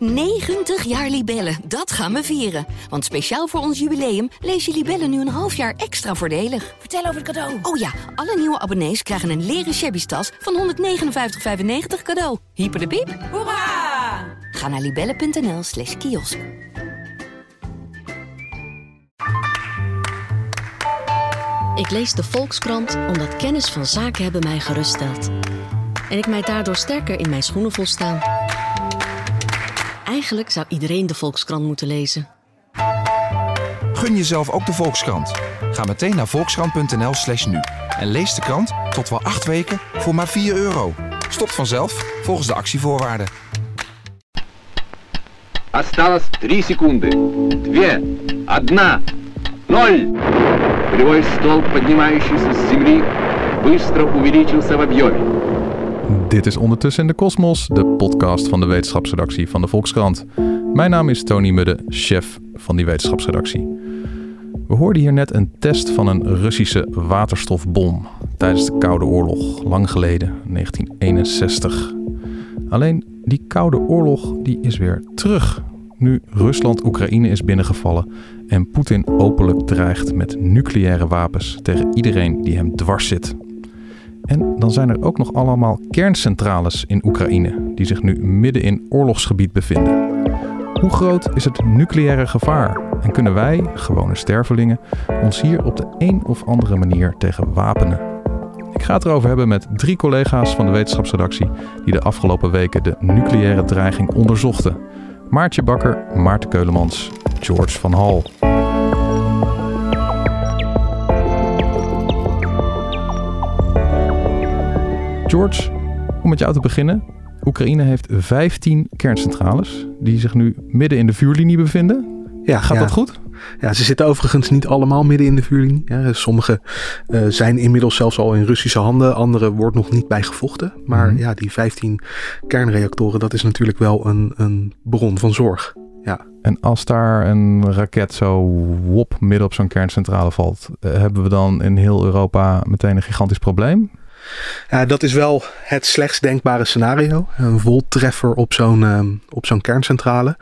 90 jaar Libellen, dat gaan we vieren. Want speciaal voor ons jubileum lees je Libellen nu een half jaar extra voordelig. Vertel over het cadeau. Oh ja, alle nieuwe abonnees krijgen een leren shabby tas van 159,95 cadeau. Hyper de piep. Hoera! Ga naar libellen.nl slash kiosk. Ik lees de Volkskrant omdat kennis van zaken hebben mij geruststeld. En ik mij daardoor sterker in mijn schoenen volstaan. Eigenlijk zou iedereen de Volkskrant moeten lezen. Gun jezelf ook de Volkskrant. Ga meteen naar volkskrant.nl slash nu. En lees de krant tot wel acht weken voor maar 4 euro. Stopt vanzelf volgens de actievoorwaarden. Осталось 3 секунды. 2, 1, 0. Полевой столб, поднимающийся с земли, быстро увеличился в объеме. Dit is Ondertussen in de Kosmos, de podcast van de wetenschapsredactie van de Volkskrant. Mijn naam is Tony Mudde, chef van die wetenschapsredactie. We hoorden hier net een test van een Russische waterstofbom tijdens de Koude Oorlog, lang geleden, 1961. Alleen die Koude Oorlog die is weer terug. Nu Rusland Oekraïne is binnengevallen en Poetin openlijk dreigt met nucleaire wapens tegen iedereen die hem dwars zit. En dan zijn er ook nog allemaal kerncentrales in Oekraïne, die zich nu midden in oorlogsgebied bevinden. Hoe groot is het nucleaire gevaar? En kunnen wij, gewone stervelingen, ons hier op de een of andere manier tegen wapenen? Ik ga het erover hebben met drie collega's van de wetenschapsredactie die de afgelopen weken de nucleaire dreiging onderzochten. Maartje Bakker, Maarten Keulemans, George van Hal. George, om met jou te beginnen. Oekraïne heeft 15 kerncentrales die zich nu midden in de vuurlinie bevinden. Ja, Gaat ja. dat goed? Ja, ze zitten overigens niet allemaal midden in de vuurlinie. Ja, sommige eh, zijn inmiddels zelfs al in Russische handen. Andere wordt nog niet bij gevochten. Maar Mhm. ja, die 15 kernreactoren, dat is natuurlijk wel een, een bron van zorg. Ja. En als daar een raket zo wop midden op zo'n kerncentrale valt, eh, hebben we dan in heel Europa meteen een gigantisch probleem? Ja, dat is wel het slechtst denkbare scenario. Een voltreffer op zo'n ehm, op zo'n kerncentrale.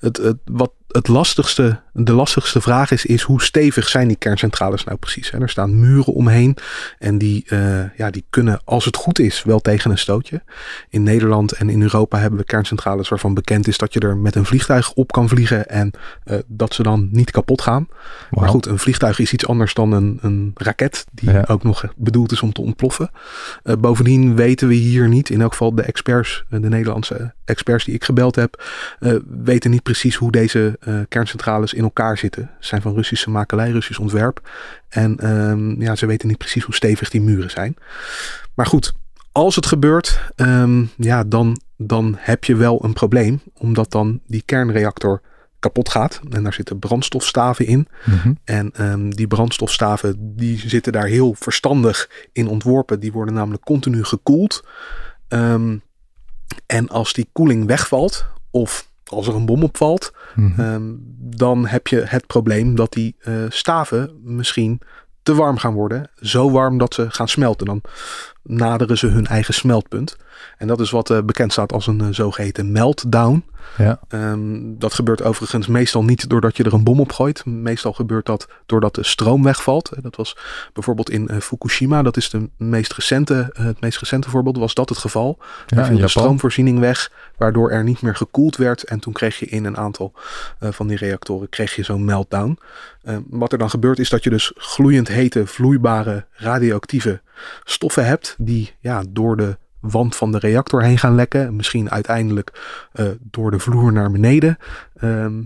Het, het, wat het lastigste, de lastigste vraag is, is hoe stevig zijn die kerncentrales nou precies? Hè? Er staan muren omheen en die, eh, ja, die kunnen, als het goed is, wel tegen een stootje. In Nederland en in Europa hebben we kerncentrales waarvan bekend is dat je er met een vliegtuig op kan vliegen en eh, dat ze dan niet kapot gaan. Maar goed, een vliegtuig is iets anders dan een, een raket die Ja. ook nog bedoeld is om te ontploffen. Eh, bovendien weten we hier niet, in elk geval de experts, de Nederlandse experts die ik gebeld heb, weten niet precies hoe deze eh, kerncentrales in elkaar zitten. Ze zijn van Russische makelij, Russisch ontwerp. En ehm, ja, ze weten niet precies hoe stevig die muren zijn. Maar goed, als het gebeurt, ehm, ja, dan, dan heb je wel een probleem. Omdat dan die kernreactor kapot gaat. En daar zitten brandstofstaven in. Mhm. En ehm, die brandstofstaven die zitten daar heel verstandig in ontworpen. Die worden namelijk continu gekoeld. En als die koeling wegvalt, of als er een bom opvalt, Mhm. ehm, dan heb je het probleem dat die eh, staven misschien te warm gaan worden. Zo warm dat ze gaan smelten. Dan naderen ze hun eigen smeltpunt. En dat is wat eh, bekend staat als een eh, zogeheten meltdown. Ja. Ehm, dat gebeurt overigens meestal niet doordat je er een bom op gooit. Meestal gebeurt dat doordat de stroom wegvalt. Eh, Dat was bijvoorbeeld in Fukushima. Dat is de meest recente, het meest recente voorbeeld. Was dat het geval? Ja, Daar viel de stroomvoorziening weg. Waardoor er niet meer gekoeld werd. En toen kreeg je in een aantal van die reactoren kreeg je zo'n meltdown. Eh, wat er dan gebeurt is dat je dus gloeiend hete, vloeibare, radioactieve stoffen hebt. Die ja, door de wand van de reactor heen gaan lekken. Misschien uiteindelijk eh, door de vloer naar beneden. Ehm,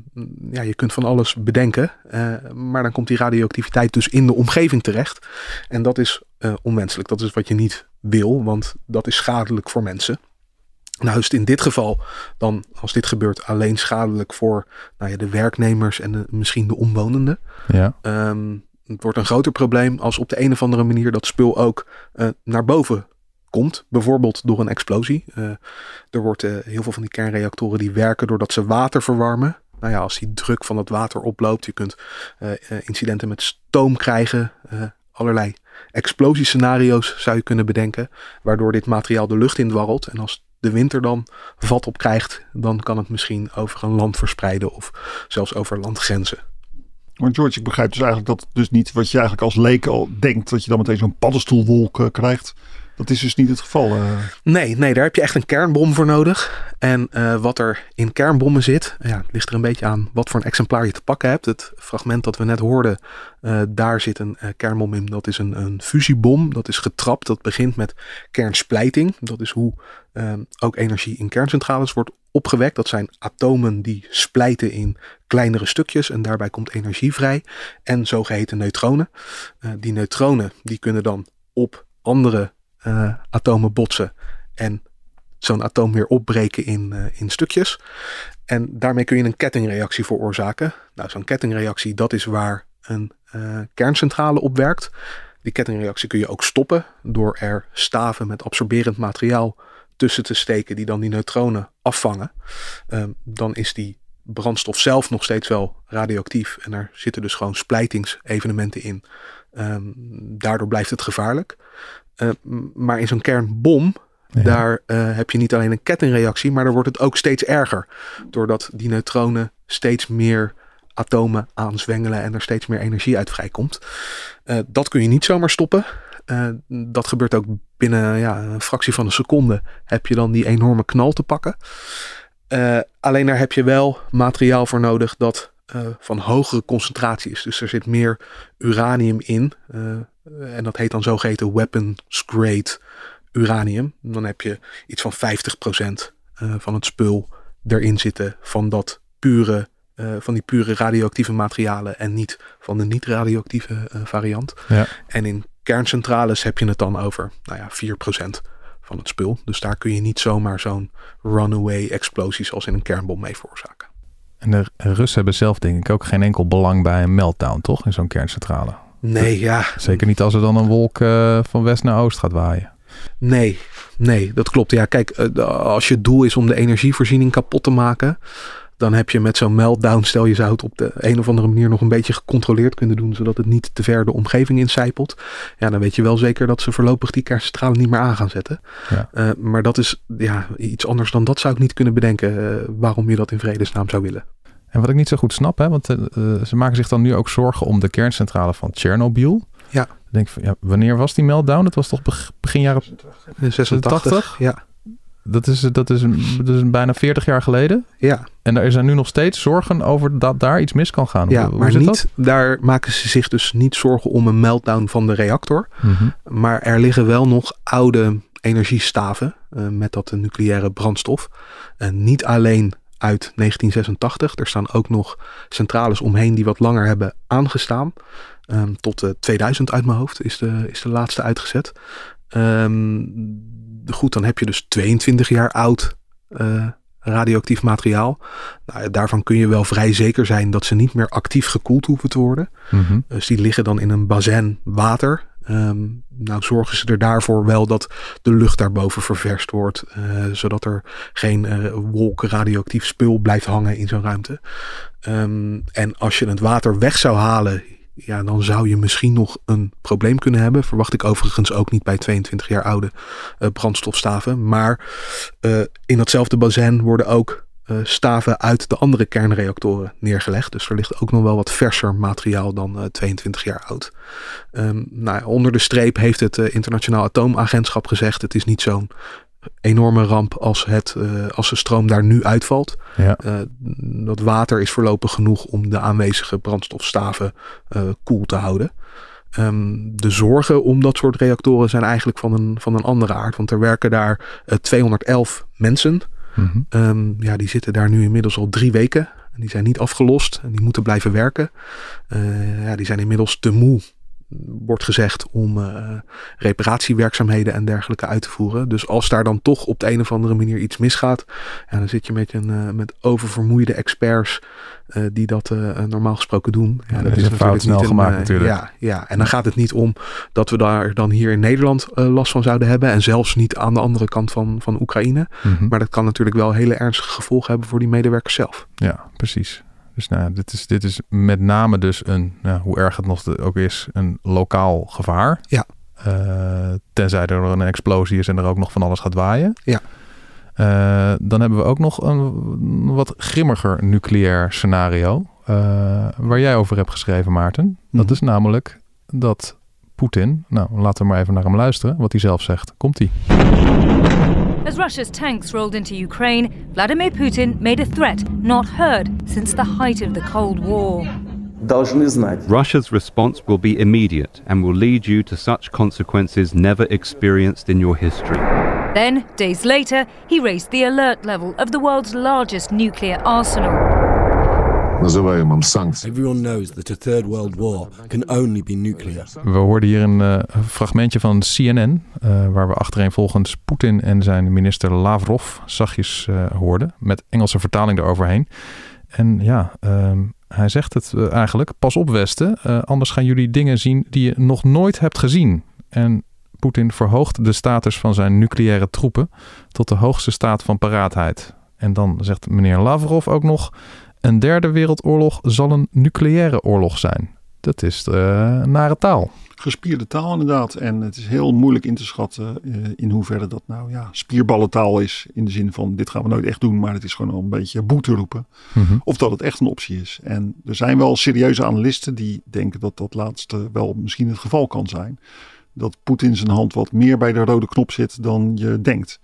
ja, je kunt van alles bedenken. eh, maar dan komt die radioactiviteit dus in de omgeving terecht. En dat is eh, onwenselijk. Dat is wat je niet wil, want dat is schadelijk voor mensen. Nou is het in dit geval dan, als dit gebeurt, alleen schadelijk voor nou ja, de werknemers en de- misschien de omwonenden. Ja. Ehm, het wordt een groter probleem als op de een of andere manier dat spul ook eh, naar boven komt. Bijvoorbeeld door een explosie. Eh, er wordt eh, heel veel van die kernreactoren die werken doordat ze water verwarmen. Nou ja, als die druk van het water oploopt, je kunt incidenten met stoom krijgen. allerlei explosiescenario's zou je kunnen bedenken. Waardoor dit materiaal de lucht in dwarrelt. En als de winter dan vat op krijgt, dan kan het misschien over een land verspreiden of zelfs over landgrenzen. Maar George, ik begrijp dus eigenlijk dat dus niet wat je eigenlijk als leek al denkt, dat je dan meteen zo'n paddenstoelwolk uh, krijgt. Dat is dus niet het geval. Uh. Nee, nee, daar heb je echt een kernbom voor nodig. En uh, wat er in kernbommen zit, ja, ligt er een beetje aan wat voor een exemplaar je te pakken hebt. Het fragment dat we net hoorden, uh, daar zit een kernbom in. Dat is een, een fusiebom. Dat is getrapt. Dat begint met kernsplijting. Dat is hoe ook energie in kerncentrales wordt opgewekt. Dat zijn atomen die splijten in kleinere stukjes en daarbij komt energie vrij. En zogeheten neutronen. die neutronen die kunnen dan op andere uh, atomen botsen en zo'n atoom weer opbreken in, uh, in stukjes. En daarmee kun je een kettingreactie veroorzaken. Nou, zo'n kettingreactie, dat is waar een uh, kerncentrale op werkt. Die kettingreactie kun je ook stoppen door er staven met absorberend materiaal tussen te steken die dan die neutronen afvangen. Um, dan is die brandstof zelf nog steeds wel radioactief en er zitten dus gewoon splijtingsevenementen in. Um, daardoor blijft het gevaarlijk. Uh, maar in zo'n kernbom, ja. daar uh, heb je niet alleen een kettingreactie, maar dan wordt het ook steeds erger. Doordat die neutronen steeds meer atomen aanzwengelen en er steeds meer energie uit vrijkomt. Uh, dat kun je niet zomaar stoppen. dat gebeurt ook binnen ja, een fractie van een seconde. Heb je dan die enorme knal te pakken. alleen daar heb je wel materiaal voor nodig dat van hogere concentratie is. Dus er zit meer uranium in. Eh, en dat heet dan zogeheten weapons grade uranium. Dan heb je iets van 50% uh, van het spul erin zitten van dat pure, uh, van die pure radioactieve materialen en niet van de niet-radioactieve uh, variant. Ja. En in kerncentrales heb je het dan over, nou ja, 4% van het spul. Dus daar kun je niet zomaar zo'n runaway explosies als in een kernbom mee veroorzaken. En de Russen hebben zelf denk ik ook geen enkel belang bij een meltdown, toch? In zo'n kerncentrale. Nee, ja. Zeker niet als er dan een wolk uh, van west naar oost gaat waaien. Nee, nee, dat klopt. Ja, kijk, uh, als je doel is om de energievoorziening kapot te maken, dan heb je met zo'n meltdown, stel je zou het op de een of andere manier nog een beetje gecontroleerd kunnen doen, zodat het niet te ver de omgeving incijpelt. Ja, dan weet je wel zeker dat ze voorlopig die kerncentrale niet meer aan gaan zetten. Ja. Uh, maar dat is ja, iets anders dan dat zou ik niet kunnen bedenken waarom je dat in vredesnaam zou willen. En wat ik niet zo goed snap, hè, want uh, ze maken zich dan nu ook zorgen om de kerncentrale van Tsjernobyl. Ja. Denk van, ja, wanneer was die meltdown? Dat was toch begin jaren 86? Ja. Dat is, dat, is een, dat is een bijna 40 jaar geleden. Ja. En er zijn nu nog steeds zorgen over dat daar iets mis kan gaan. Ja, Hoe maar niet, dat? daar maken ze zich dus niet zorgen om een meltdown van de reactor. Mm -hmm. Maar er liggen wel nog oude energiestaven uh, met dat nucleaire brandstof. Uh, niet alleen uit 1986. Er staan ook nog centrales omheen die wat langer hebben aangestaan. Um, tot uh, 2000 uit mijn hoofd is de, is de laatste uitgezet. Um, goed, dan heb je dus 22 jaar oud uh, radioactief materiaal. Nou, daarvan kun je wel vrij zeker zijn dat ze niet meer actief gekoeld hoeven te worden. Mm -hmm. Dus die liggen dan in een bazin water. Um, nou zorgen ze er daarvoor wel dat de lucht daarboven ververst wordt. Uh, zodat er geen uh, radioactief spul blijft hangen in zo'n ruimte. Um, en als je het water weg zou halen, ja, dan zou je misschien nog een probleem kunnen hebben. Verwacht ik overigens ook niet bij 22 jaar oude uh, brandstofstaven. Maar in datzelfde bazin worden ook staven uit de andere kernreactoren neergelegd. Dus er ligt ook nog wel wat verser materiaal dan uh, 22 jaar oud. Um, nou, onder de streep heeft het uh, Internationaal Atoomagentschap gezegd: het is niet zo'n enorme ramp als, het, uh, als de stroom daar nu uitvalt. Ja. Uh, dat water is voorlopig genoeg om de aanwezige brandstofstaven uh, koel te houden. Um, de zorgen om dat soort reactoren zijn eigenlijk van een, van een andere aard. Want er werken daar 211 mensen. -hmm. um, ja, die zitten daar nu inmiddels al drie weken. En die zijn niet afgelost en die moeten blijven werken. Uh, ja, die zijn inmiddels te moe, wordt gezegd, om uh, reparatiewerkzaamheden en dergelijke uit te voeren. Dus als daar dan toch op de een of andere manier iets misgaat, ja, dan zit je met, een, uh, met oververmoeide experts uh, die dat normaal gesproken doen. Ja, dat is, is een fout snel een, gemaakt natuurlijk. Ja, ja, en dan gaat het niet om dat we daar dan hier in Nederland last van zouden hebben. En zelfs niet aan de andere kant van, van Oekraïne. Mm -hmm. Maar dat kan natuurlijk wel hele ernstige gevolgen hebben voor die medewerkers zelf. Ja, precies. Dus nou, dit is, dit is met name dus een, nou, hoe erg het nog ook is, een lokaal gevaar. Ja. Uh, tenzij er een explosie is en er ook nog van alles gaat waaien. Ja. Uh, dan hebben we ook nog een wat grimmiger nucleair scenario. Uh, waar jij over hebt geschreven, Maarten. Dat Mhm. is namelijk dat Poetin. Nou, laten we maar even naar hem luisteren. Wat hij zelf zegt. Komt-ie. As Russia's tanks rolled into Ukraine, Vladimir Putin made a threat not heard since the height of the Cold War. Russia's response will be immediate and will lead you to such consequences never experienced in your history. Then, days later, he raised the alert level of the world's largest nuclear arsenal. Everyone knows that a third world war can only be nuclear. We hoorden hier een uh, fragmentje van CNN, uh, waar we achtereenvolgens Poetin en zijn minister Lavrov zachtjes uh, hoorden, met Engelse vertaling eroverheen. En ja, ehm, hij zegt het eh, eigenlijk, pas op Westen, anders gaan jullie dingen zien die je nog nooit hebt gezien. En Poetin verhoogt de status van zijn nucleaire troepen tot de hoogste staat van paraatheid. En dan zegt meneer Lavrov ook nog: een derde wereldoorlog zal een nucleaire oorlog zijn. Dat is uh, nare taal. Gespierde taal inderdaad. En het is heel moeilijk in te schatten uh, in hoeverre dat nou ja, spierballentaal is. In de zin van dit gaan we nooit echt doen, maar het is gewoon al een beetje boete roepen. Mm -hmm. Of dat het echt een optie is. En er zijn wel serieuze analisten die denken dat dat laatste wel misschien het geval kan zijn. Dat Poetin zijn hand wat meer bij de rode knop zit dan je denkt.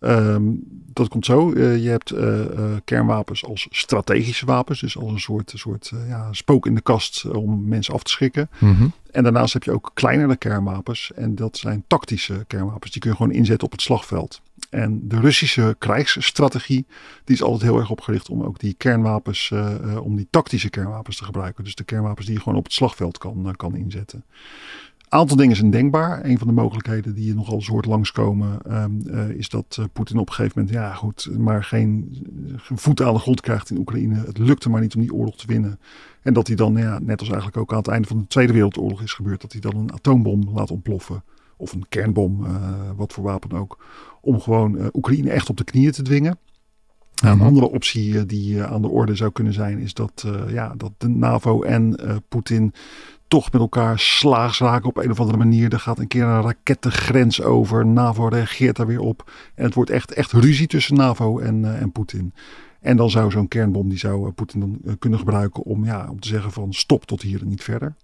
Um, dat komt zo. Uh, je hebt uh, uh, kernwapens als strategische wapens. Dus als een soort, soort ja, spook in de kast om mensen af te schrikken. Mm -hmm. En daarnaast heb je ook kleinere kernwapens. En dat zijn tactische kernwapens. Die kun je gewoon inzetten op het slagveld. En de Russische krijgsstrategie die is altijd heel erg opgericht om ook die kernwapens, om die tactische kernwapens te gebruiken. Dus de kernwapens die je gewoon op het slagveld kan, kan inzetten aantal dingen zijn denkbaar. Een van de mogelijkheden die je nogal eens hoort langskomen, um, uh, is dat uh, Poetin op een gegeven moment, ja goed, maar geen, geen voet aan de grond krijgt in Oekraïne. Het lukte maar niet om die oorlog te winnen. En dat hij dan, ja, net als eigenlijk ook aan het einde van de Tweede Wereldoorlog is gebeurd, dat hij dan een atoombom laat ontploffen. Of een kernbom, uh, wat voor wapen ook. Om gewoon Oekraïne echt op de knieën te dwingen. Nou, een andere optie die aan de orde zou kunnen zijn, is dat, ja, dat de NAVO en Poetin toch met elkaar slaags raken op een of andere manier. Er gaat een keer een raket de grens over. NAVO reageert daar weer op. En het wordt echt, echt ruzie tussen NAVO en, uh, en Poetin. En dan zou zo'n kernbom, die zou uh, Poetin dan uh, kunnen gebruiken om, ja, om te zeggen van stop tot hier en niet verder.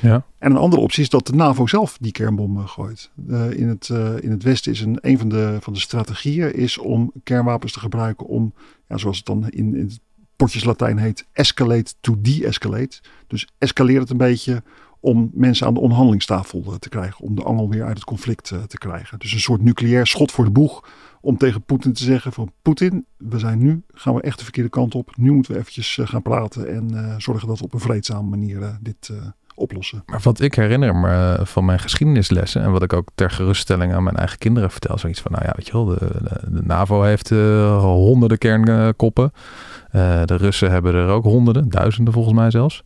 Ja. En een andere optie is dat de NAVO zelf die kernbom gooit. in, het, in het Westen is een, een van, de, van de strategieën is om kernwapens te gebruiken om, ja, zoals het dan in, in het potjes Latijn heet, escalate to de-escalate. Dus escaleer het een beetje om mensen aan de onderhandelingstafel te krijgen. Om de angel weer uit het conflict te krijgen. Dus een soort nucleair schot voor de boeg. Om tegen Poetin te zeggen van Poetin, we zijn nu, gaan we echt de verkeerde kant op. Nu moeten we eventjes gaan praten en zorgen dat we op een vreedzame manier dit oplossen. Maar wat ik herinner me van mijn geschiedenislessen en wat ik ook ter geruststelling aan mijn eigen kinderen vertel, zoiets van, nou ja, weet je wel, de, de, NAVO heeft honderden kernkoppen. Uh, de Russen hebben er ook honderden, duizenden volgens mij zelfs.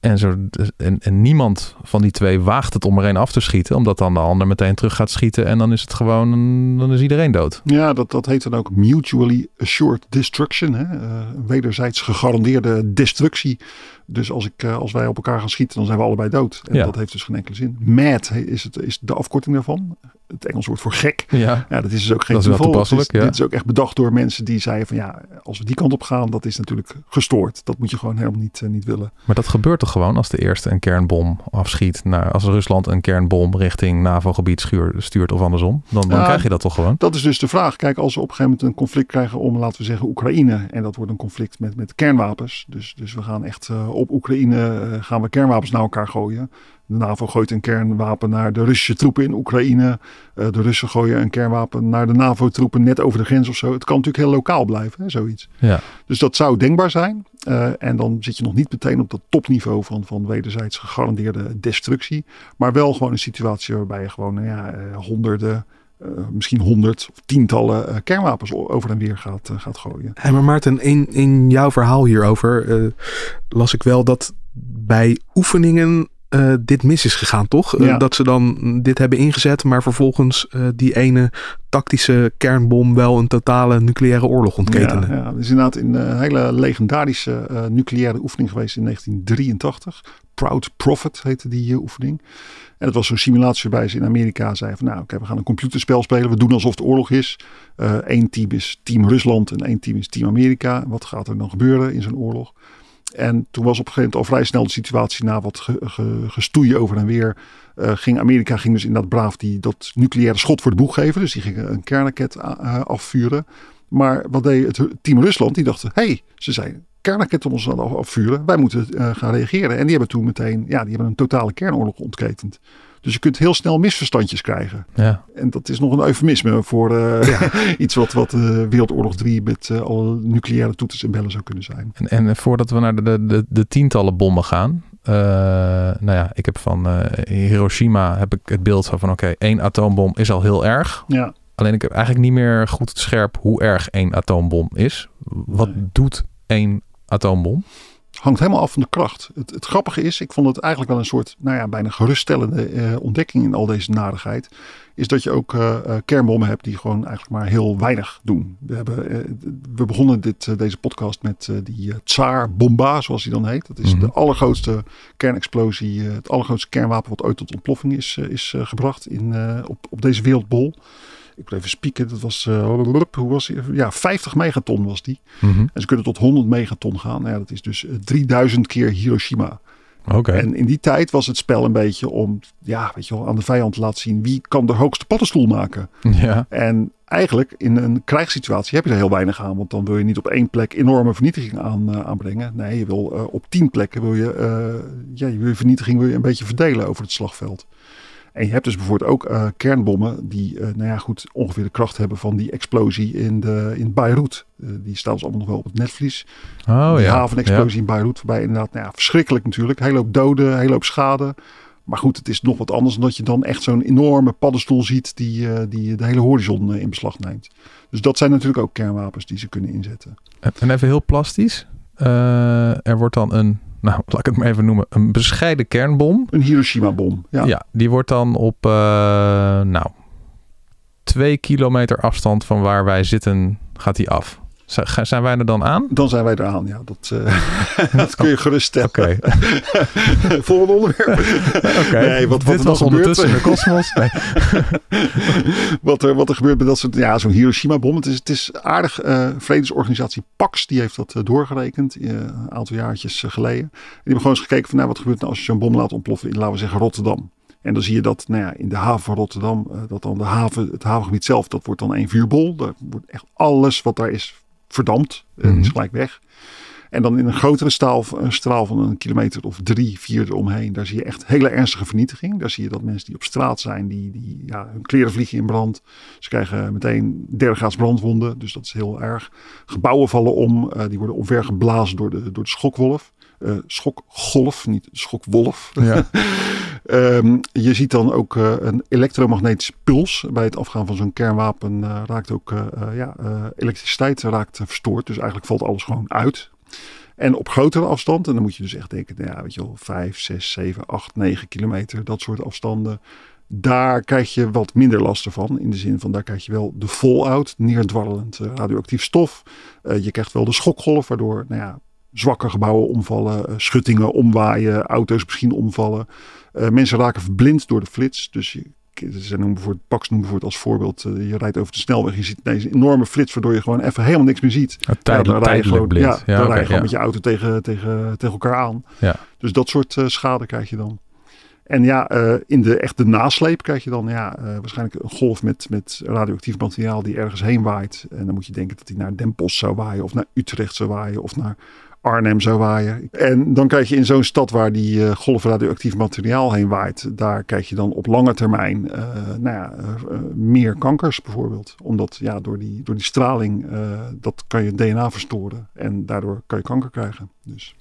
En, zo, en, niemand van die twee waagt het om er een af te schieten, omdat dan de ander meteen terug gaat schieten en dan is het gewoon, dan is iedereen dood. Ja, dat, dat heet dan ook mutually assured destruction, hè? Uh, wederzijds gegarandeerde destructie. Dus als, ik, uh, als wij op elkaar gaan schieten, dan zijn we allebei dood. En ja. dat heeft dus geen enkele zin. Mad is, het, is de afkorting daarvan. Het Engels woord voor gek. Ja, ja dat is dus ook geen dat is ja. dit is ook echt bedacht door mensen die zeiden van ja, als we die kant op gaan, dat is natuurlijk gestoord. Dat moet je gewoon helemaal niet, uh, niet willen. Maar dat gebeurt toch gewoon als de eerste een kernbom afschiet. Naar, als Rusland een kernbom richting NAVO-gebied stuurt of andersom. Dan, dan krijg je dat toch gewoon? Dat is dus de vraag. Kijk, als we op een gegeven moment een conflict krijgen om, laten we zeggen, Oekraïne. En dat wordt een conflict met, met kernwapens. Dus, dus we gaan echt uh, op Oekraïne uh, gaan we kernwapens naar elkaar gooien. De NAVO gooit een kernwapen naar de Russische troepen in Oekraïne. Uh, de Russen gooien een kernwapen naar de NAVO-troepen net over de grens of zo. Het kan natuurlijk heel lokaal blijven, hè, zoiets. Ja. Dus dat zou denkbaar zijn. Uh, en dan zit je nog niet meteen op dat topniveau van, van wederzijds gegarandeerde destructie. Maar wel gewoon een situatie waarbij je gewoon nou ja, honderden, uh, misschien honderd of tientallen uh, kernwapens over en weer gaat, uh, gaat gooien. Hey, maar Maarten, in, in jouw verhaal hierover las ik wel dat bij oefeningen dit mis is gegaan, toch? Ja. dat ze dan dit hebben ingezet, maar vervolgens die ene tactische kernbom wel een totale nucleaire oorlog ontketenen. Ja, ja, er is inderdaad een hele legendarische nucleaire oefening geweest in 1983. Proud Prophet heette die oefening. En het was zo'n simulatie waarbij ze in Amerika zeiden van nou oké, we gaan een computerspel spelen. We doen alsof het oorlog is. Eén team is team Rusland en één team is team Amerika. Wat gaat er dan gebeuren in zo'n oorlog? En toen was op een gegeven moment al vrij snel de situatie na wat ge, ge, gestoeien over en weer. Uh, ging Amerika ging dus inderdaad braaf die, dat nucleaire schot voor de boeg geven. Dus die gingen een kernraket uh, afvuren. Maar wat deed het team Rusland? Die dachten, hé, hey, ze zijn kernraketten ons aan afvuren. Wij moeten uh, gaan reageren. En die hebben toen meteen, ja, die hebben een totale kernoorlog ontketend. Dus je kunt heel snel misverstandjes krijgen. Ja. En dat is nog een eufemisme voor uh, ja. iets wat, wat uh, Wereldoorlog 3 met uh, alle nucleaire toeters en bellen zou kunnen zijn. En, en voordat we naar de, de, de, tientallen bommen gaan. nou ja, ik heb van Hiroshima heb ik het beeld van, van oké, okay, één atoombom is al heel erg. Ja. Alleen ik heb eigenlijk niet meer goed scherp hoe erg één atoombom is. Wat nee. doet één atoombom? hangt helemaal af van de kracht. Het, het, grappige is, ik vond het eigenlijk wel een soort, nou ja, bijna geruststellende eh, ontdekking in al deze narigheid. Is dat je ook uh, kernbommen hebt die gewoon eigenlijk maar heel weinig doen. We, hebben, uh, we begonnen dit, deze podcast met die Tsar Bomba, zoals die dan heet. Dat is de allergrootste kernexplosie, het allergrootste kernwapen wat ooit tot ontploffing is, is gebracht in, op, op deze wereldbol. Ik moet even spieken. Dat was, uh, hoe was die? Ja, 50 megaton was die. Mm-hmm. En ze kunnen tot 100 megaton gaan. Nou ja, dat is dus 3000 keer Hiroshima. Okay. En in die tijd was het spel een beetje om, ja, weet je wel, aan de vijand te laten zien wie kan de hoogste paddenstoel maken. Ja. En eigenlijk in een krijgssituatie heb je er heel weinig aan, want dan wil je niet op één plek enorme vernietiging aan, uh, aanbrengen. Nee, je wil uh, op tien plekken wil je, uh, ja, je wil je vernietiging wil je een beetje verdelen over het slagveld. En je hebt dus bijvoorbeeld ook uh, kernbommen die, uh, nou ja, goed, ongeveer de kracht hebben van die explosie in, de, in Beirut. Uh, die staan dus allemaal nog wel op het netvlies. Oh, die ja. havenexplosie ja. in Beirut voorbij. Inderdaad, nou ja, verschrikkelijk natuurlijk. Hele hoop doden, hele hoop schade. Maar goed, het is nog wat anders dan dat je dan echt zo'n enorme paddenstoel ziet die, die de hele horizon in beslag neemt. Dus dat zijn natuurlijk ook kernwapens die ze kunnen inzetten. En even heel plastisch. er wordt dan een nou, laat ik het maar even noemen, een bescheiden kernbom. Een Hiroshima-bom. Ja. ja, die wordt dan op, uh, nou, twee kilometer afstand van waar wij zitten, gaat die af. Zijn wij er dan aan? Dan zijn wij er aan, ja. Dat, uh, dat kun je gerust stellen. Oké. Okay. Volgende onderwerp. Oké. Okay. Nee, wat, wat Dit was ondertussen in de kosmos. Nee. wat, er, wat er gebeurt met dat soort... Ja, zo'n Hiroshima-bom. Het is, het is aardig. Uh, vredesorganisatie PAX, die heeft dat uh, doorgerekend. een aantal jaartjes geleden. En die hebben gewoon eens gekeken van... Nou, wat gebeurt nou als je zo'n bom laat ontploffen in, laten we zeggen, Rotterdam. En dan zie je dat nou ja, in de haven van Rotterdam, dat dan de haven, het havengebied zelf, dat wordt dan één vuurbol. Daar wordt echt alles wat daar is verdampt. En mm-hmm. is gelijk weg. En dan in een grotere staal, een straal van een kilometer of drie, vier eromheen. Daar zie je echt hele ernstige vernietiging. Daar zie je dat mensen die op straat zijn, die, die ja, hun kleren vliegen in brand. Ze krijgen meteen derde graads brandwonden. Dus dat is heel erg. Gebouwen vallen om. Uh, die worden omvergeblazen door de, door de schokwolf. Uh, schokgolf, niet schockwolf. Ja. um, je ziet dan ook uh, een elektromagnetische puls. Bij het afgaan van zo'n kernwapen uh, raakt ook ja, elektriciteit raakt verstoord. Dus eigenlijk valt alles gewoon uit. En op grotere afstand, en dan moet je dus echt denken, nou ja, weet je wel, 5, 6, 7, 8, 9 kilometer, dat soort afstanden. Daar krijg je wat minder last van. In de zin van daar krijg je wel de fallout, neerdwarrelend radioactief stof. je krijgt wel de schokgolf, waardoor nou ja, zwakke gebouwen omvallen, schuttingen omwaaien, auto's misschien omvallen. Uh, mensen raken verblind door de flits. Dus je, ze noemen bijvoorbeeld, Pax noemt bijvoorbeeld als voorbeeld, uh, je rijdt over de snelweg, je ziet deze enorme flits waardoor je gewoon even helemaal niks meer ziet. Ja, tijdelijk, ja, dan rij je gewoon, blind. Ja, ja dan okay, rij je gewoon met je auto tegen, tegen, tegen elkaar aan. Ja. Dus dat soort uh, schade krijg je dan. En ja, uh, in de echte nasleep krijg je dan ja, uh, waarschijnlijk een golf met, met radioactief materiaal die ergens heen waait. En dan moet je denken dat die naar Den Bosch zou waaien of naar Utrecht zou waaien of naar Arnhem zou waaien. En dan krijg je in zo'n stad waar die uh, golf radioactief materiaal heen waait, daar krijg je dan op lange termijn uh, nou ja, uh, meer kankers bijvoorbeeld. Omdat ja, door, die, door die straling, dat kan je DNA verstoren en daardoor kan je kanker krijgen. Dus.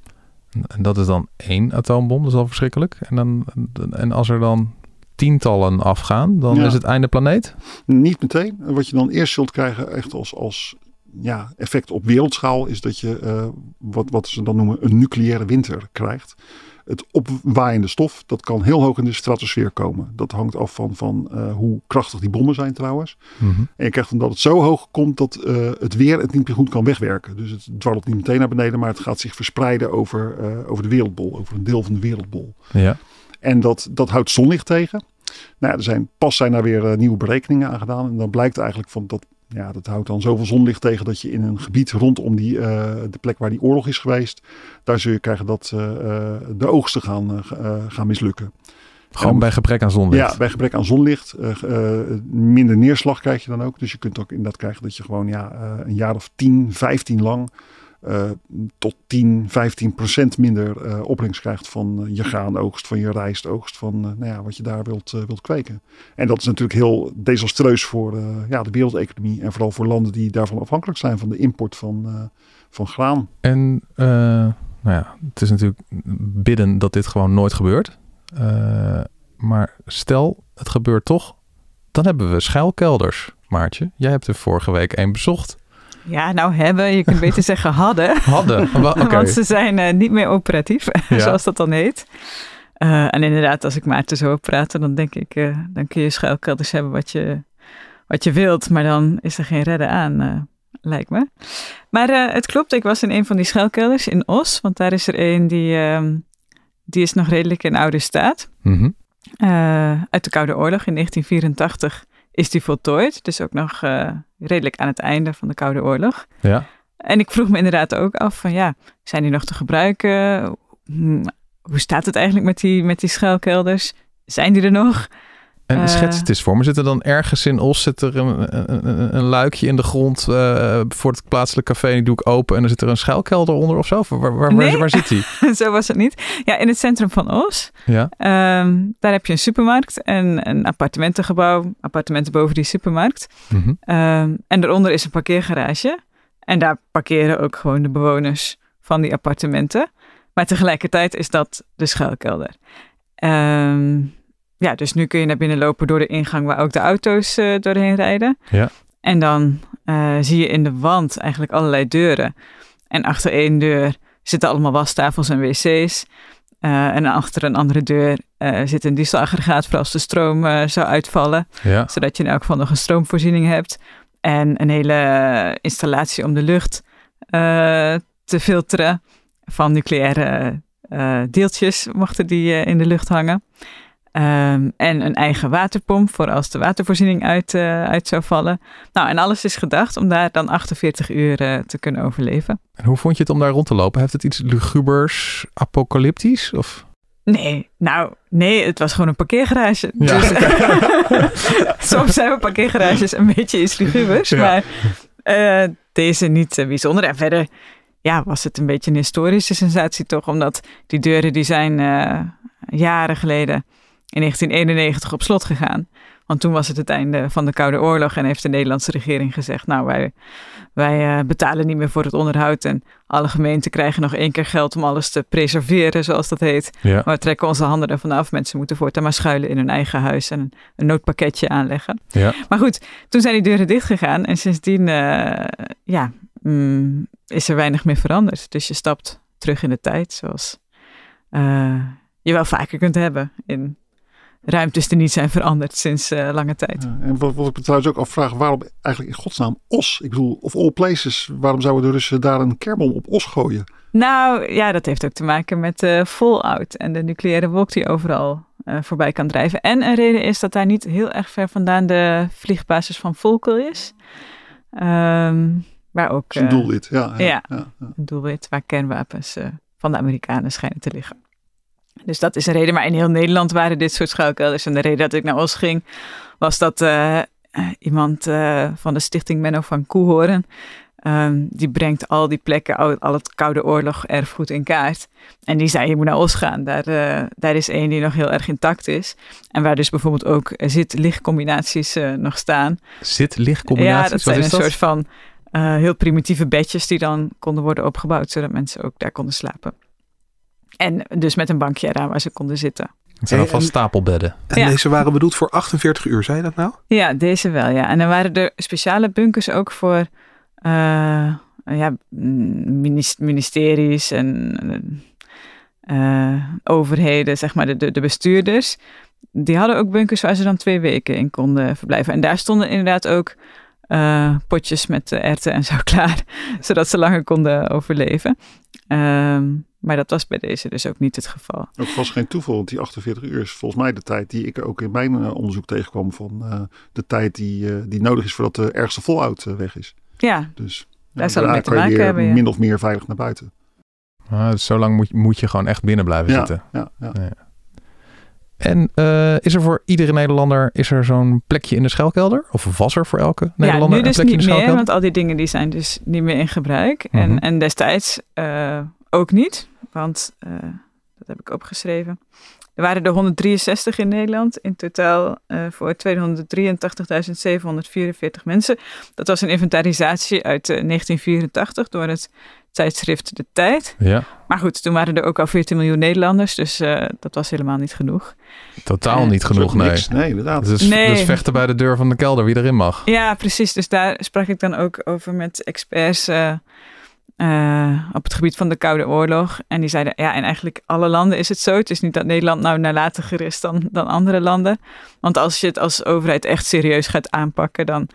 En dat is dan één atoombom, dat is al verschrikkelijk. En, dan, en als er dan tientallen afgaan, dan ja. is het einde planeet? Niet meteen. Wat je dan eerst zult krijgen, echt als, als ja, effect op wereldschaal is dat je uh, wat, wat ze dan noemen een nucleaire winter krijgt. Het opwaaiende stof, dat kan heel hoog in de stratosfeer komen. Dat hangt af van, van uh, hoe krachtig die bommen zijn trouwens. Mhm. En je krijgt omdat het zo hoog komt dat uh, het weer het niet meer goed kan wegwerken. Dus het dwarrelt niet meteen naar beneden, maar het gaat zich verspreiden over, over de wereldbol. Over een deel van de wereldbol. Ja. En dat, dat houdt zonlicht tegen. Nou, ja, er zijn, pas zijn daar weer nieuwe berekeningen aan gedaan. En dan blijkt eigenlijk van dat ja, dat houdt dan zoveel zonlicht tegen dat je in een gebied rondom die, uh, de plek waar die oorlog is geweest, daar zul je krijgen dat uh, de oogsten gaan, uh, gaan mislukken. Gewoon bij gebrek aan zonlicht? Ja, bij gebrek aan zonlicht. minder neerslag krijg je dan ook. Dus je kunt ook inderdaad krijgen dat je gewoon ja, een jaar of 10, 15 lang uh, tot 10, 15 procent minder uh, opbrengst krijgt van uh, je graanoogst, van je rijstoogst, van nou ja, wat je daar wilt, wilt kweken. En dat is natuurlijk heel desastreus voor ja, de wereldeconomie en vooral voor landen die daarvan afhankelijk zijn van de import van, van graan. En nou ja, het is natuurlijk bidden dat dit gewoon nooit gebeurt. maar stel, het gebeurt toch, dan hebben we schuilkelders. Maartje, jij hebt er vorige week één bezocht. Ja, nou hebben. Je kunt beter zeggen hadden. Hadden, okay. Want ze zijn uh, niet meer operatief, ja. zoals dat dan heet. Uh, en inderdaad, als ik Maarten zo praten, dan denk ik, uh, dan kun je schuilkelders hebben wat je, wat je wilt. Maar dan is er geen redden aan, lijkt me. Maar het klopt, ik was in een van die schuilkelders in Os. Want daar is er een die, ehm, die is nog redelijk in oude staat. Mm -hmm. uit de Koude Oorlog in 1984 is die voltooid. Dus ook nog redelijk aan het einde van de Koude Oorlog. Ja. En ik vroeg me inderdaad ook af van ja, zijn die nog te gebruiken? Hoe staat het eigenlijk met die, met die schuilkelders? Zijn die er nog? En uh, schets het eens voor me. Zit er dan ergens in Os zit er een, een, een luikje in de grond uh, voor het plaatselijke café? Die doe ik open en er zit er een schuilkelder onder of zo? Waar, waar, nee. waar, waar zit die? zo was het niet. Ja, in het centrum van Os. Ja. Um, daar heb je een supermarkt en een appartementengebouw. Appartementen boven die supermarkt. Mm -hmm. um, en daaronder is een parkeergarage. En daar parkeren ook gewoon de bewoners van die appartementen. Maar tegelijkertijd is dat de schuilkelder. Um, ja, dus nu kun je naar binnen lopen door de ingang waar ook de auto's uh, doorheen rijden. Ja. En dan uh, zie je in de wand eigenlijk allerlei deuren. En achter één deur zitten allemaal wastafels en wc's. Uh, en achter een andere deur zit een dieselaggregaat voor als de stroom zou uitvallen. Ja. Zodat je in elk geval nog een stroomvoorziening hebt. En een hele installatie om de lucht te filteren. Van nucleaire deeltjes mochten die in de lucht hangen. Um, en een eigen waterpomp voor als de watervoorziening uit, uh, uit zou vallen. Nou, en alles is gedacht om daar dan 48 uur uh, te kunnen overleven. En hoe vond je het om daar rond te lopen? Heeft het iets lugubers, apocalyptisch? Of? Nee, nou, nee, het was gewoon een parkeergarage. Ja. Dus, soms zijn we parkeergarages een beetje iets lugubers, ja. maar uh, deze niet bijzonder. En verder ja, was het een beetje een historische sensatie toch, omdat die deuren die zijn jaren geleden in 1991 op slot gegaan. Want toen was het het einde van de Koude Oorlog en heeft de Nederlandse regering gezegd: Nou, wij, wij uh, betalen niet meer voor het onderhoud. En alle gemeenten krijgen nog één keer geld om alles te preserveren, zoals dat heet. Ja. Maar we trekken onze handen ervan af. Mensen moeten voortaan maar schuilen in hun eigen huis en een, een noodpakketje aanleggen. Ja. Maar goed, toen zijn die deuren dichtgegaan en sindsdien uh, ja, mm, is er weinig meer veranderd. Dus je stapt terug in de tijd, zoals uh, je wel vaker kunt hebben in ruimtes die niet zijn veranderd sinds uh, lange tijd. Ja, en wat, wat ik me trouwens ook afvraag, waarom eigenlijk in godsnaam Os? Ik bedoel, of all places, waarom zouden de Russen daar een kernbom op Os gooien? Nou ja, dat heeft ook te maken met uh, fallout en de nucleaire wolk die overal uh, voorbij kan drijven. En een reden is dat daar niet heel erg ver vandaan de vliegbasis van Volkel is. Um, waar ook... een doelwit, ja. Ja, ja, ja, een doelwit waar kernwapens van de Amerikanen schijnen te liggen. Dus dat is een reden. Maar in heel Nederland waren dit soort schuilkelders. En de reden dat ik naar Os ging, was dat uh, iemand uh, van de stichting Menno van Koehoorn, um, die brengt al die plekken, al, al, het Koude Oorlog erfgoed in kaart. En die zei, je moet naar Os gaan. Daar, uh, daar is één die nog heel erg intact is. En waar dus bijvoorbeeld ook zit-lichtcombinaties nog staan. Zit-lichtcombinaties? Ja, dat zijn een dat? soort van heel primitieve bedjes die dan konden worden opgebouwd, zodat mensen ook daar konden slapen. En dus met een bankje eraan waar ze konden zitten. Het zijn alvast stapelbedden. En ja. deze waren bedoeld voor 48 uur, zei je dat nou? Ja, deze wel, ja. En dan waren er speciale bunkers ook voor uh, ja, ministeries en eh, overheden, zeg maar de, de, de bestuurders, die hadden ook bunkers waar ze dan twee weken in konden verblijven. En daar stonden inderdaad ook eh, potjes met uh, erwten en zo klaar, zodat ze langer konden overleven. Ehm, maar dat was bij deze dus ook niet het geval. Het was geen toeval, want die 48 uur is volgens mij de tijd die ik ook in mijn uh, onderzoek tegenkwam van de tijd die, die nodig is voordat de ergste fallout weg is. Ja, dus daar zal het mee te maken hebben. Ja. Min of meer veilig naar buiten. Ah, dus zo lang moet, moet je gewoon echt binnen blijven ja, zitten. Ja, ja. En uh, is er voor iedere Nederlander is er zo'n plekje in de schuilkelder? Of was er voor elke Nederlander ja, nu dus een plekje niet in de meer, want al die dingen die zijn dus niet meer in gebruik. Mhm. en, en destijds uh, ook niet, want uh, dat heb ik opgeschreven. Er waren er 163 in Nederland, in totaal voor 283.744 mensen. Dat was een inventarisatie uit 1984 door het tijdschrift De Tijd. Ja. Maar goed, toen waren er ook al 14 miljoen Nederlanders, dus uh, dat was helemaal niet genoeg. Totaal uh, niet genoeg, nee. Niks. Nee, inderdaad. Dus, nee. dus vechten bij de deur van de kelder, wie erin mag. Ja, precies. Dus daar sprak ik dan ook over met experts uh, op het gebied van de Koude Oorlog. En die zeiden, ja, in eigenlijk alle landen is het zo. Het is niet dat Nederland nou nalatiger is dan, dan andere landen. Want als je het als overheid echt serieus gaat aanpakken, dan...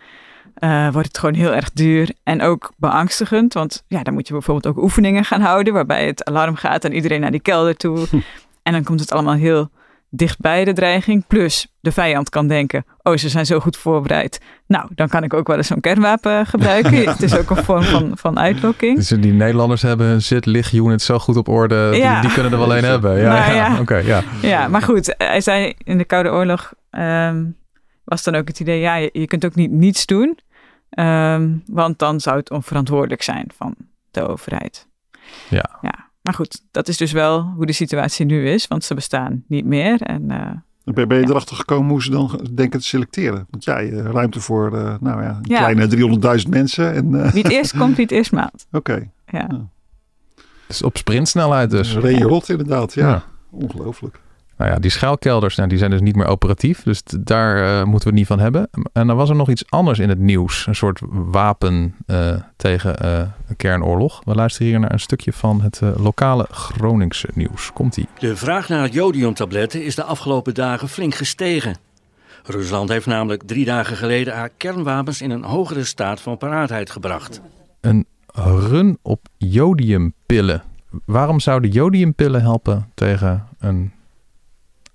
Uh, wordt het gewoon heel erg duur en ook beangstigend. Want ja, dan moet je bijvoorbeeld ook oefeningen gaan houden waarbij het alarm gaat en iedereen naar die kelder toe. en dan komt het allemaal heel dichtbij de dreiging. Plus de vijand kan denken, oh ze zijn zo goed voorbereid. Nou, dan kan ik ook wel eens zo'n kernwapen gebruiken. het is ook een vorm van, van uitlokking. Dus die Nederlanders hebben hun zit-licht-unit zo goed op orde. Ja. Die, die, kunnen er wel een hebben. Ja, Nou, ja. ja. oké, ja. Ja, maar goed, hij zei in de Koude Oorlog um, was dan ook het idee, ja, je, je kunt ook niet niets doen. Um, want dan zou het onverantwoordelijk zijn van de overheid. Ja. ja. Maar goed, dat is dus wel hoe de situatie nu is, want ze bestaan niet meer. En, uh, ben, ben je erachter gekomen hoe ze dan denken te selecteren? Want ja, je ruimte voor uh, nou ja, een Ja. kleine 300.000 mensen. En, uh, wie het eerst komt, wie het eerst maalt. Oké. Ja. Dus op sprintsnelheid dus. Je rot inderdaad, ja. Ja. Ongelooflijk. Nou ja, die schuilkelders, nou, die zijn dus niet meer operatief. Dus daar eh, moeten we het niet van hebben. En dan was er nog iets anders in het nieuws. Een soort wapen eh, tegen eh, een kernoorlog. We luisteren hier naar een stukje van het lokale Groningse nieuws. Komt-ie. De vraag naar jodiumtabletten is de afgelopen dagen flink gestegen. Rusland heeft namelijk drie dagen geleden haar kernwapens in een hogere staat van paraatheid gebracht. Een run op jodiumpillen. Waarom zouden jodiumpillen helpen tegen een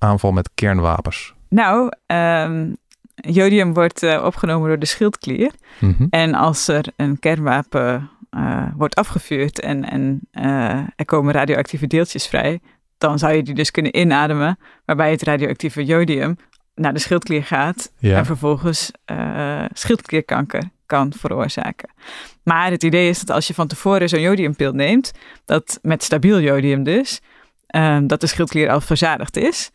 aanval met kernwapens? Nou, um, jodium wordt uh, opgenomen door de schildklier. Mhm. En als er een kernwapen uh, wordt afgevuurd en, en uh, er komen radioactieve deeltjes vrij, dan zou je die dus kunnen inademen, waarbij het radioactieve jodium naar de schildklier gaat Ja. en vervolgens schildklierkanker kan veroorzaken. Maar het idee is dat als je van tevoren zo'n jodiumpil neemt, dat met stabiel jodium dus, um, dat de schildklier al verzadigd is.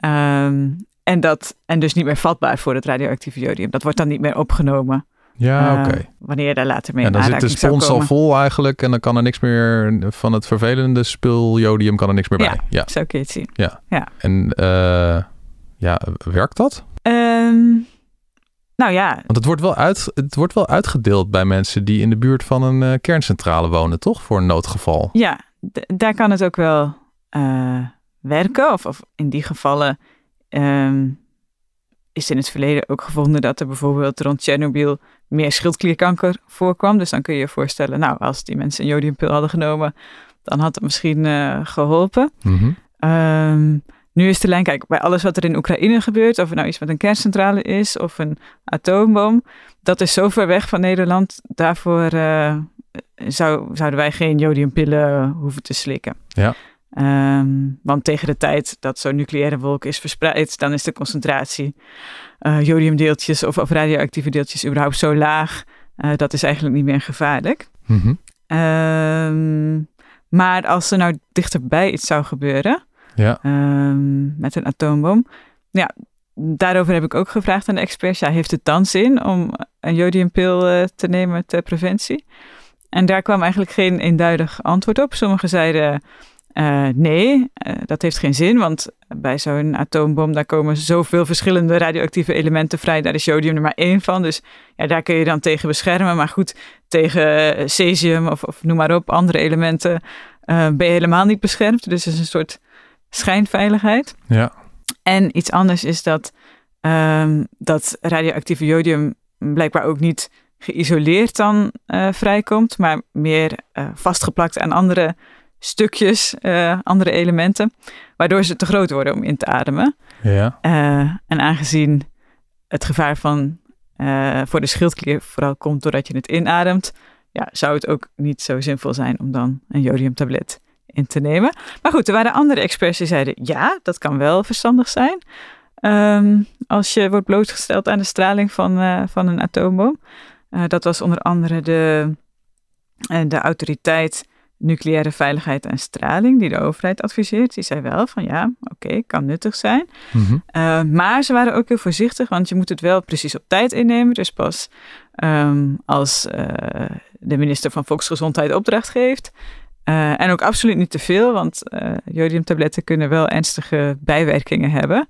Um, en, dat, en dus niet meer vatbaar voor het radioactieve jodium. Dat wordt dan niet meer opgenomen. Ja, uh, oké. Wanneer je daar later mee En dan zit de spons al vol eigenlijk. En dan kan er niks meer van het vervelende spul jodium kan er niks meer bij. Ja, zo kun je het zien. Ja. Ja. En uh, ja, werkt dat? Um, nou ja. Want het wordt, wel uit, het wordt wel uitgedeeld bij mensen die in de buurt van een uh, kerncentrale wonen, toch? Voor een noodgeval. Ja, daar kan het ook wel uh, werken. Of, of, in die gevallen um, is in het verleden ook gevonden dat er bijvoorbeeld rond Tsjernobyl meer schildklierkanker voorkwam. Dus dan kun je je voorstellen, nou, als die mensen een jodiumpil hadden genomen, dan had het misschien uh, geholpen. Mm -hmm. um, nu is de lijn, kijk, bij alles wat er in Oekraïne gebeurt, of het nou iets met een kerncentrale is of een atoombom, dat is zo ver weg van Nederland. Daarvoor uh, zou, zouden wij geen jodiumpillen hoeven te slikken. Ja. Um, want tegen de tijd dat zo'n nucleaire wolk is verspreid, dan is de concentratie uh, jodiumdeeltjes of, of, radioactieve deeltjes überhaupt zo laag. Uh, dat is eigenlijk niet meer gevaarlijk. Mm -hmm. um, maar als er nou dichterbij iets zou gebeuren, ja. um, met een atoombom, ja, daarover heb ik ook gevraagd aan de experts. Ja, heeft het dan zin om een jodiumpil uh, te nemen ter preventie? En daar kwam eigenlijk geen eenduidig antwoord op. Sommigen zeiden uh, nee, uh, dat heeft geen zin, want bij zo'n atoombom daar komen zoveel verschillende radioactieve elementen vrij. Daar is jodium er maar één van, dus ja, daar kun je dan tegen beschermen. Maar goed, tegen cesium of, of noem maar op, andere elementen, eh, ben je helemaal niet beschermd. Dus het is een soort schijnveiligheid. Ja. En iets anders is dat ehm, dat radioactieve jodium blijkbaar ook niet geïsoleerd dan eh, vrijkomt, maar meer eh, vastgeplakt aan andere stukjes, eh, andere elementen, waardoor ze te groot worden om in te ademen. Ja. Eh, en aangezien het gevaar van, eh, voor de schildklier vooral komt doordat je het inademt, ja, zou het ook niet zo zinvol zijn om dan een jodiumtablet in te nemen. Maar goed, er waren andere experts die zeiden ja, dat kan wel verstandig zijn. Ehm, als je wordt blootgesteld aan de straling van, van een atoombom. Eh, dat was onder andere de, de autoriteit nucleaire veiligheid en straling, die de overheid adviseert. Die zei wel van ja, oké, kan nuttig zijn. Mhm. Uh, maar ze waren ook heel voorzichtig, want je moet het wel precies op tijd innemen. Dus pas um, als uh, de minister van Volksgezondheid opdracht geeft. Uh, en ook absoluut niet te veel, want jodiumtabletten kunnen wel ernstige bijwerkingen hebben.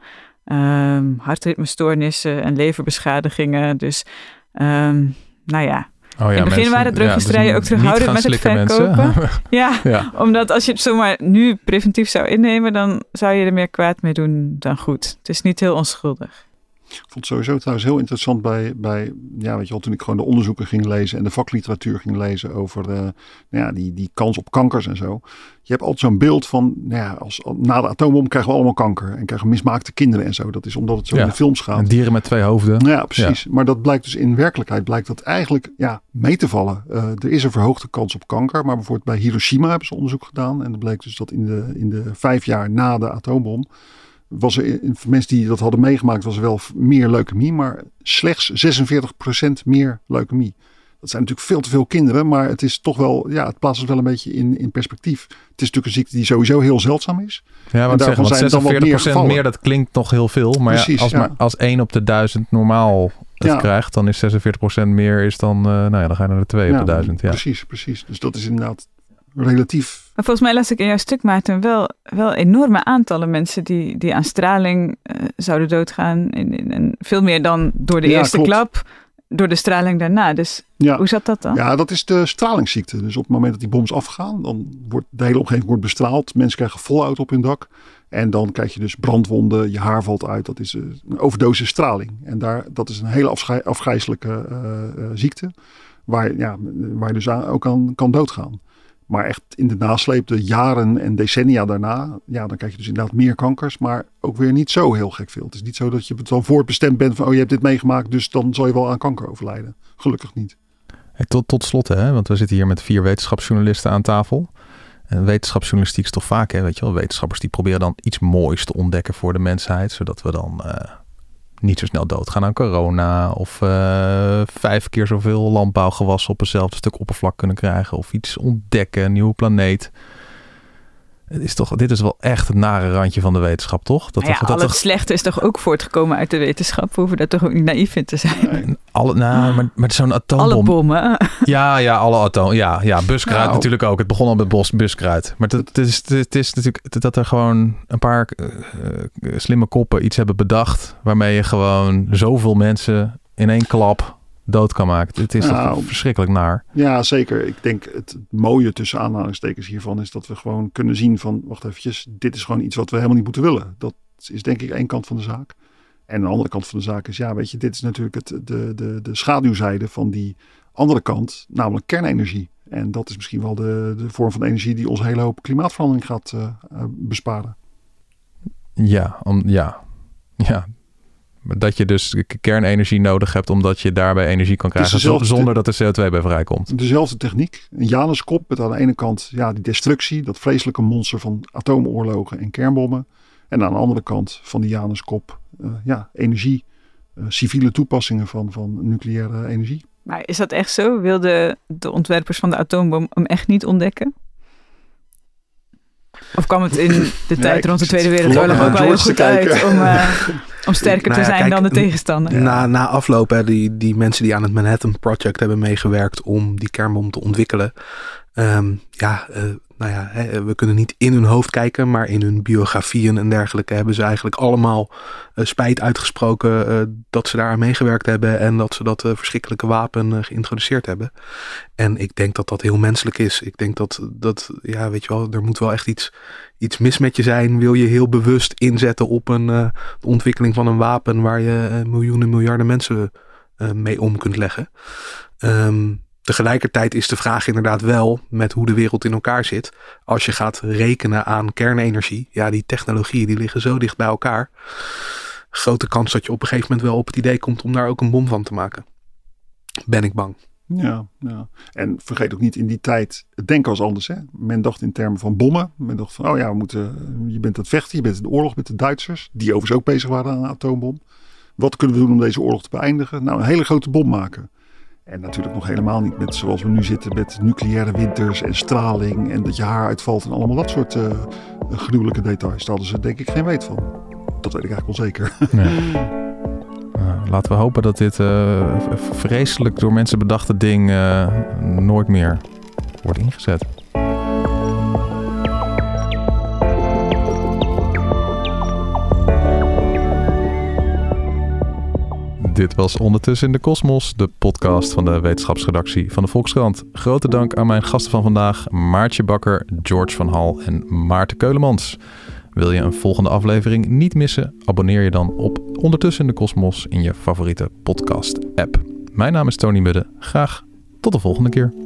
Um, hartritmestoornissen en leverbeschadigingen. Dus um, nou ja, Oh ja, in het begin mensen- waren druggisterijen ja, ook dus terughoudend niet met het verkopen. Ja. omdat als je het zomaar nu preventief zou innemen, dan zou je er meer kwaad mee doen dan goed. Het is niet heel onschuldig. Ik vond het sowieso trouwens heel interessant bij, bij ja, weet je wel, toen ik gewoon de onderzoeken ging lezen en de vakliteratuur ging lezen over eh, nou ja, die, die kans op kankers en zo. Je hebt altijd zo'n beeld van, nou ja, als, na de atoombom krijgen we allemaal kanker en krijgen mismaakte kinderen en zo. Dat is omdat het zo Ja. in de films gaat. En dieren met twee hoofden. Nou ja, precies. Maar dat blijkt dus in werkelijkheid blijkt dat eigenlijk ja, mee te vallen. Eh, er is een verhoogde kans op kanker. Maar bijvoorbeeld bij Hiroshima hebben ze onderzoek gedaan. En dat bleek dus dat in de, in de vijf jaar na de atoombom. Was er voor mensen die dat hadden meegemaakt, was er wel meer leukemie. Maar slechts 46% meer leukemie. Dat zijn natuurlijk veel te veel kinderen. Maar het is toch wel, ja, het plaatst het wel een beetje in, in perspectief. Het is natuurlijk een ziekte die sowieso heel zeldzaam is. Ja, want daarvan zeggen, zijn er dan wat 46% meer dat klinkt nog heel veel. Maar ja, Precies, als, ja. maar als 1 op de 1000 normaal het Ja. krijgt, dan is 46% meer is dan, eh, nou ja, dan ga je naar de 2 op de 1000. Ja. Precies, precies. Dus dat is inderdaad relatief Maar volgens mij las ik in jouw stuk, Maarten, wel, wel enorme aantallen mensen die, die aan straling eh, zouden doodgaan. En, veel meer dan door de Ja, eerste klopt. klap, door de straling daarna. Dus Ja. hoe zat dat dan? Ja, dat is de stralingsziekte. Dus op het moment dat die boms afgaan, dan wordt de hele omgeving wordt bestraald. Mensen krijgen fallout op hun dak. En dan krijg je dus brandwonden, je haar valt uit. Dat is eh, een overdosis straling. En daar, dat is een hele afschij- afgrijzelijke eh, ziekte. Waar, ja, waar je dus aan, ook aan kan doodgaan. Maar echt in de nasleep, de jaren en decennia daarna, ja, dan krijg je dus inderdaad meer kankers, maar ook weer niet zo heel gek veel. Het is niet zo dat je wel voorbestemd bent van, oh je hebt dit meegemaakt, dus dan zal je wel aan kanker overlijden. Gelukkig niet. Tot, tot slot, hè, want we zitten hier met vier wetenschapsjournalisten aan tafel. En wetenschapsjournalistiek is toch vaak, hè, weet je wel, wetenschappers die proberen dan iets moois te ontdekken voor de mensheid, zodat we dan eh, niet zo snel doodgaan aan corona of eh, vijf keer zoveel landbouwgewassen op eenzelfde stuk oppervlak kunnen krijgen of iets ontdekken, een nieuwe planeet. Het is toch, dit is wel echt het nare randje van de wetenschap, toch? Dat, Nou ja, dat, al dat, het slechte is toch ook voortgekomen uit de wetenschap. We hoeven daar toch ook niet naïef in te zijn. alle, nou, maar, maar zo'n atoombom. Alle bommen. Ja, ja, alle atoom. Ja, ja, buskruid Nou. natuurlijk ook. Het begon al met bos, buskruid. Maar het, het, is, het is natuurlijk dat er gewoon een paar eh, eh, slimme koppen iets hebben bedacht. waarmee je gewoon zoveel mensen in één klap dood kan maken. Het is Nou. toch verschrikkelijk naar. Ja, zeker. Ik denk het mooie tussen aanhalingstekens hiervan is dat we gewoon kunnen zien van, wacht eventjes, dit is gewoon iets wat we helemaal niet moeten willen. Dat is denk ik één kant van de zaak. En de andere kant van de zaak is, ja, weet je, dit is natuurlijk het, de, de, de schaduwzijde van die andere kant, namelijk kernenergie. En dat is misschien wel de, de vorm van energie die ons hele hoop klimaatverandering gaat eh, eh, besparen. Ja, om, ja, ja. Dat je dus kernenergie nodig hebt, omdat je daarbij energie kan krijgen dezelfde- zonder dat er CO2 bij vrijkomt. Dezelfde techniek, een Januskop met aan de ene kant ja, die destructie, dat vreselijke monster van atoomoorlogen en kernbommen. En aan de andere kant van die Januskop, eh, ja, energie, eh, civiele toepassingen van, van nucleaire energie. Maar is dat echt zo? Wilden de ontwerpers van de atoombom hem echt niet ontdekken? Of kwam het in de tijd rond de Tweede Wereldoorlog ook wel heel goed uit kijken. om, eh, om sterker Nou te ja, zijn kijk, dan de tegenstander? Na, na afloop, hè, die, die mensen die aan het Manhattan Project hebben meegewerkt om die kernbom te ontwikkelen. Ehm, ja, uh, nou ja, we kunnen niet in hun hoofd kijken, maar in hun biografieën en dergelijke hebben ze eigenlijk allemaal uh, spijt uitgesproken uh, dat ze daar meegewerkt hebben en dat ze dat verschrikkelijke wapen geïntroduceerd hebben. En ik denk dat dat heel menselijk is. Ik denk dat, dat ja, weet je wel, er moet wel echt iets, iets mis met je zijn. Wil je heel bewust inzetten op een de ontwikkeling van een wapen waar je miljoenen, miljarden mensen mee om kunt leggen. Um, Tegelijkertijd is de vraag inderdaad wel met hoe de wereld in elkaar zit. Als je gaat rekenen aan kernenergie, ja, die technologieën die liggen zo dicht bij elkaar. Grote kans dat je op een gegeven moment wel op het idee komt om daar ook een bom van te maken. Ben ik bang. Ja, ja. en vergeet ook niet in die tijd, het denken was anders. Hè? Men dacht in termen van bommen. Men dacht van, oh ja, we moeten, je bent aan het vechten, je bent in de oorlog met de Duitsers. Die overigens ook bezig waren aan een atoombom. Wat kunnen we doen om deze oorlog te beëindigen? Nou, een hele grote bom maken. En natuurlijk nog helemaal niet met zoals we nu zitten met nucleaire winters en straling en dat je haar uitvalt en allemaal dat soort uh, gruwelijke details. Daar hadden ze denk ik geen weet van. Dat weet ik eigenlijk wel zeker. Uh, laten we hopen dat dit uh, vreselijk door mensen bedachte ding nooit meer wordt ingezet. Dit was Ondertussen in de Kosmos, de podcast van de wetenschapsredactie van de Volkskrant. Grote dank aan mijn gasten van vandaag, Maartje Bakker, George van Hal en Maarten Keulemans. Wil je een volgende aflevering niet missen? Abonneer je dan op Ondertussen in de Kosmos in je favoriete podcast-app. Mijn naam is Tony Mudde. Graag tot de volgende keer.